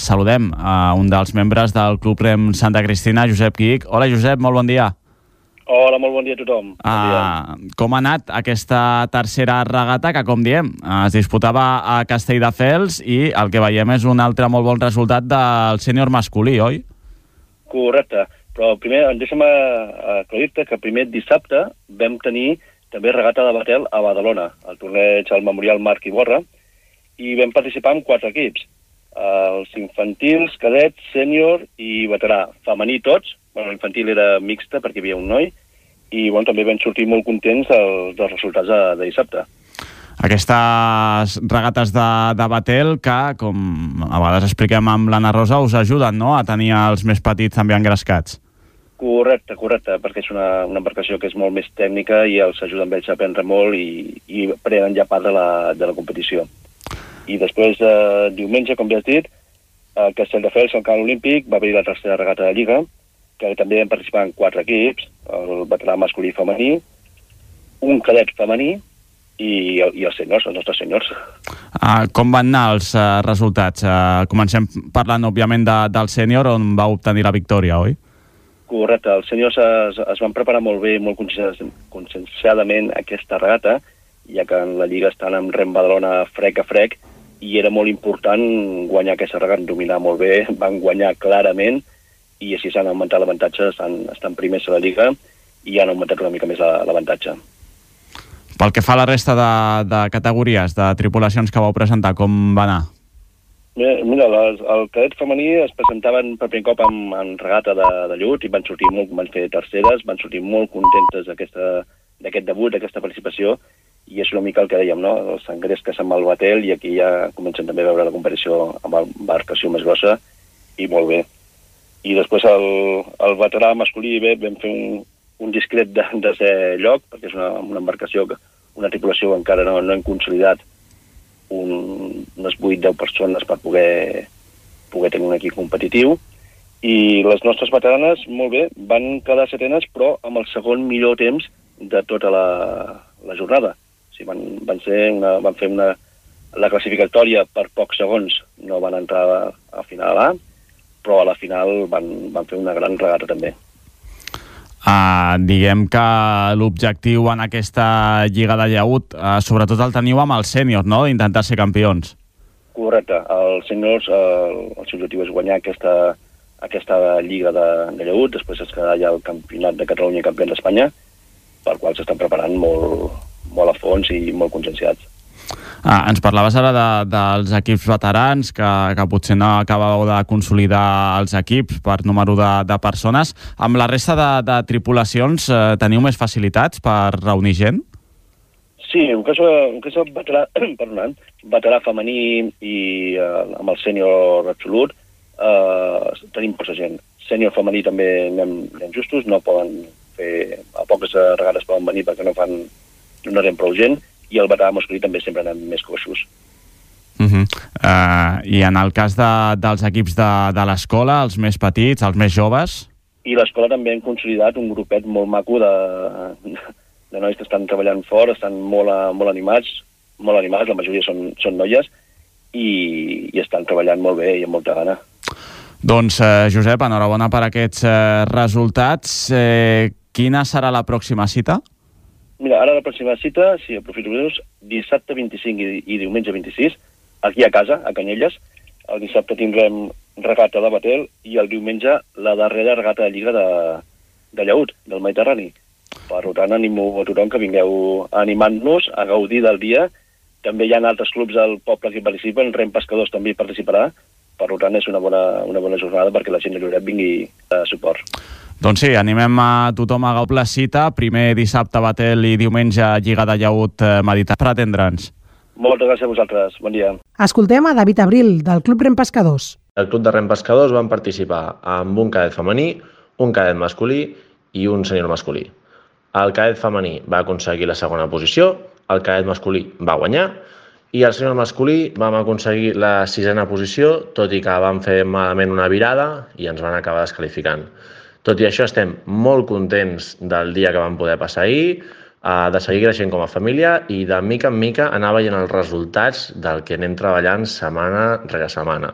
saludem a un dels membres del Club Rem Santa Cristina, Josep Quic. Hola, Josep, molt bon dia. Hola, molt bon dia a tothom. Bon dia. Uh, com ha anat aquesta tercera regata que, com diem, es disputava a Castelldefels i el que veiem és un altre molt bon resultat del sènior masculí, oi? Correcte. Però primer, deixa'm aclarir-te que primer dissabte vam tenir també regata de batel a Badalona, al torneig al Memorial Marc Iborra, i vam participar amb quatre equips. Els infantils, cadets, sènior i veterà. Femení tots, bueno, l'infantil era mixta perquè hi havia un noi, i bueno, també vam sortir molt contents dels, dels resultats de, de dissabte. Aquestes regates de, de Batel que, com a vegades expliquem amb l'Anna Rosa, us ajuden no? a tenir els més petits també engrescats. Correcte, correcte, perquè és una, una embarcació que és molt més tècnica i els ajuda amb ells a aprendre molt i, i prenen ja part de la, de la competició. I després, eh, diumenge, com ja has dit, a Castelldefels, al camp olímpic, va haver la tercera regata de Lliga, que també vam participar en quatre equips, el veterà masculí i femení, un cadet femení i, i els senyors, els nostres senyors. Uh, com van anar els uh, resultats? Uh, comencem parlant, òbviament, de, del sènior, on va obtenir la victòria, oi? Correcte, els senyors es, es van preparar molt bé, molt conscienciadament aquesta regata, ja que en la Lliga estan amb Rem Badalona frec a frec, i era molt important guanyar aquesta regata, dominar molt bé, van guanyar clarament, i així s'han augmentat l'avantatge, estan, estan primers a la Lliga i han augmentat una mica més l'avantatge. Pel que fa a la resta de, de categories, de tripulacions que vau presentar, com va anar? Mira, les, el cadet femení es presentaven per primer cop en, en regata de, de llut i van sortir molt, van fer terceres, van sortir molt contentes d'aquest debut, d'aquesta participació, i és una mica el que dèiem, no? Els engresques amb el batel i aquí ja comencen també a veure la comparació amb l'embarcació més grossa i molt bé. I després el, el veterà masculí bé, vam fer un, un discret de, de ser lloc, perquè és una, una embarcació, que, una tripulació que encara no, no hem consolidat un, unes 8-10 persones per poder, poder tenir un equip competitiu. I les nostres veteranes, molt bé, van quedar setenes, però amb el segon millor temps de tota la, la jornada. Sigui, van, van, ser una, van fer una, la classificatòria per pocs segons, no van entrar a, a final A, però a la final van, van fer una gran regata també. Uh, diguem que l'objectiu en aquesta Lliga de Llaut, uh, sobretot el teniu amb els sèniors, no?, d'intentar ser campions. Correcte. Els sèniors, uh, el seu objectiu és guanyar aquesta, aquesta Lliga de, de Llaut, després es quedarà ja el Campionat de Catalunya i Campionat d'Espanya, per qual s'estan preparant molt, molt a fons i molt conscienciats. Ah, ens parlaves ara de, dels equips veterans, que, que potser no acabàveu de consolidar els equips per número de, de persones. Amb la resta de, de tripulacions eh, teniu més facilitats per reunir gent? Sí, en cas, en cas veterà, perdonant, veterà femení i eh, amb el sènior absolut eh, tenim poca gent. Sènior femení també anem, anem justos, no poden fer, a poques vegades poden venir perquè no fan no anem prou gent, i el veterà masculí també sempre anem més coixos. Uh -huh. uh, I en el cas de, dels equips de, de l'escola, els més petits, els més joves? I l'escola també hem consolidat un grupet molt maco de, de nois que estan treballant fort, estan molt, molt animats, molt animats, la majoria són, són noies, i, i estan treballant molt bé i amb molta gana. Doncs, eh, Josep, enhorabona per aquests eh, resultats. Eh, quina serà la pròxima cita? Mira, ara la pròxima cita, si aprofito mesos, dissabte 25 i, i diumenge 26, aquí a casa, a Canyelles. El dissabte tindrem regata de Batel i el diumenge la darrera regata de Lliga de, de Llaut, del Mediterrani. Per tant, animo a tothom que vingueu animant-nos a gaudir del dia. També hi ha altres clubs del poble que participen, Rem Pescadors també participarà. Per tant, és una bona, una bona jornada perquè la gent de Lloret vingui a suport. Doncs sí, animem a tothom a agafar la cita, primer dissabte Batel i diumenge Lliga de Llaut eh, Mediterrani per atendre'ns. Moltes gràcies a vosaltres, bon dia. Escoltem a David Abril, del Club Rem Pescadors. El Club de Rem Pescadors van participar amb un cadet femení, un cadet masculí i un senyor masculí. El cadet femení va aconseguir la segona posició, el cadet masculí va guanyar i el senyor masculí vam aconseguir la sisena posició, tot i que vam fer malament una virada i ens van acabar descalificant. Tot i això, estem molt contents del dia que vam poder passar ahir, eh, de seguir creixent com a família i de mica en mica anar veient els resultats del que anem treballant setmana rere setmana.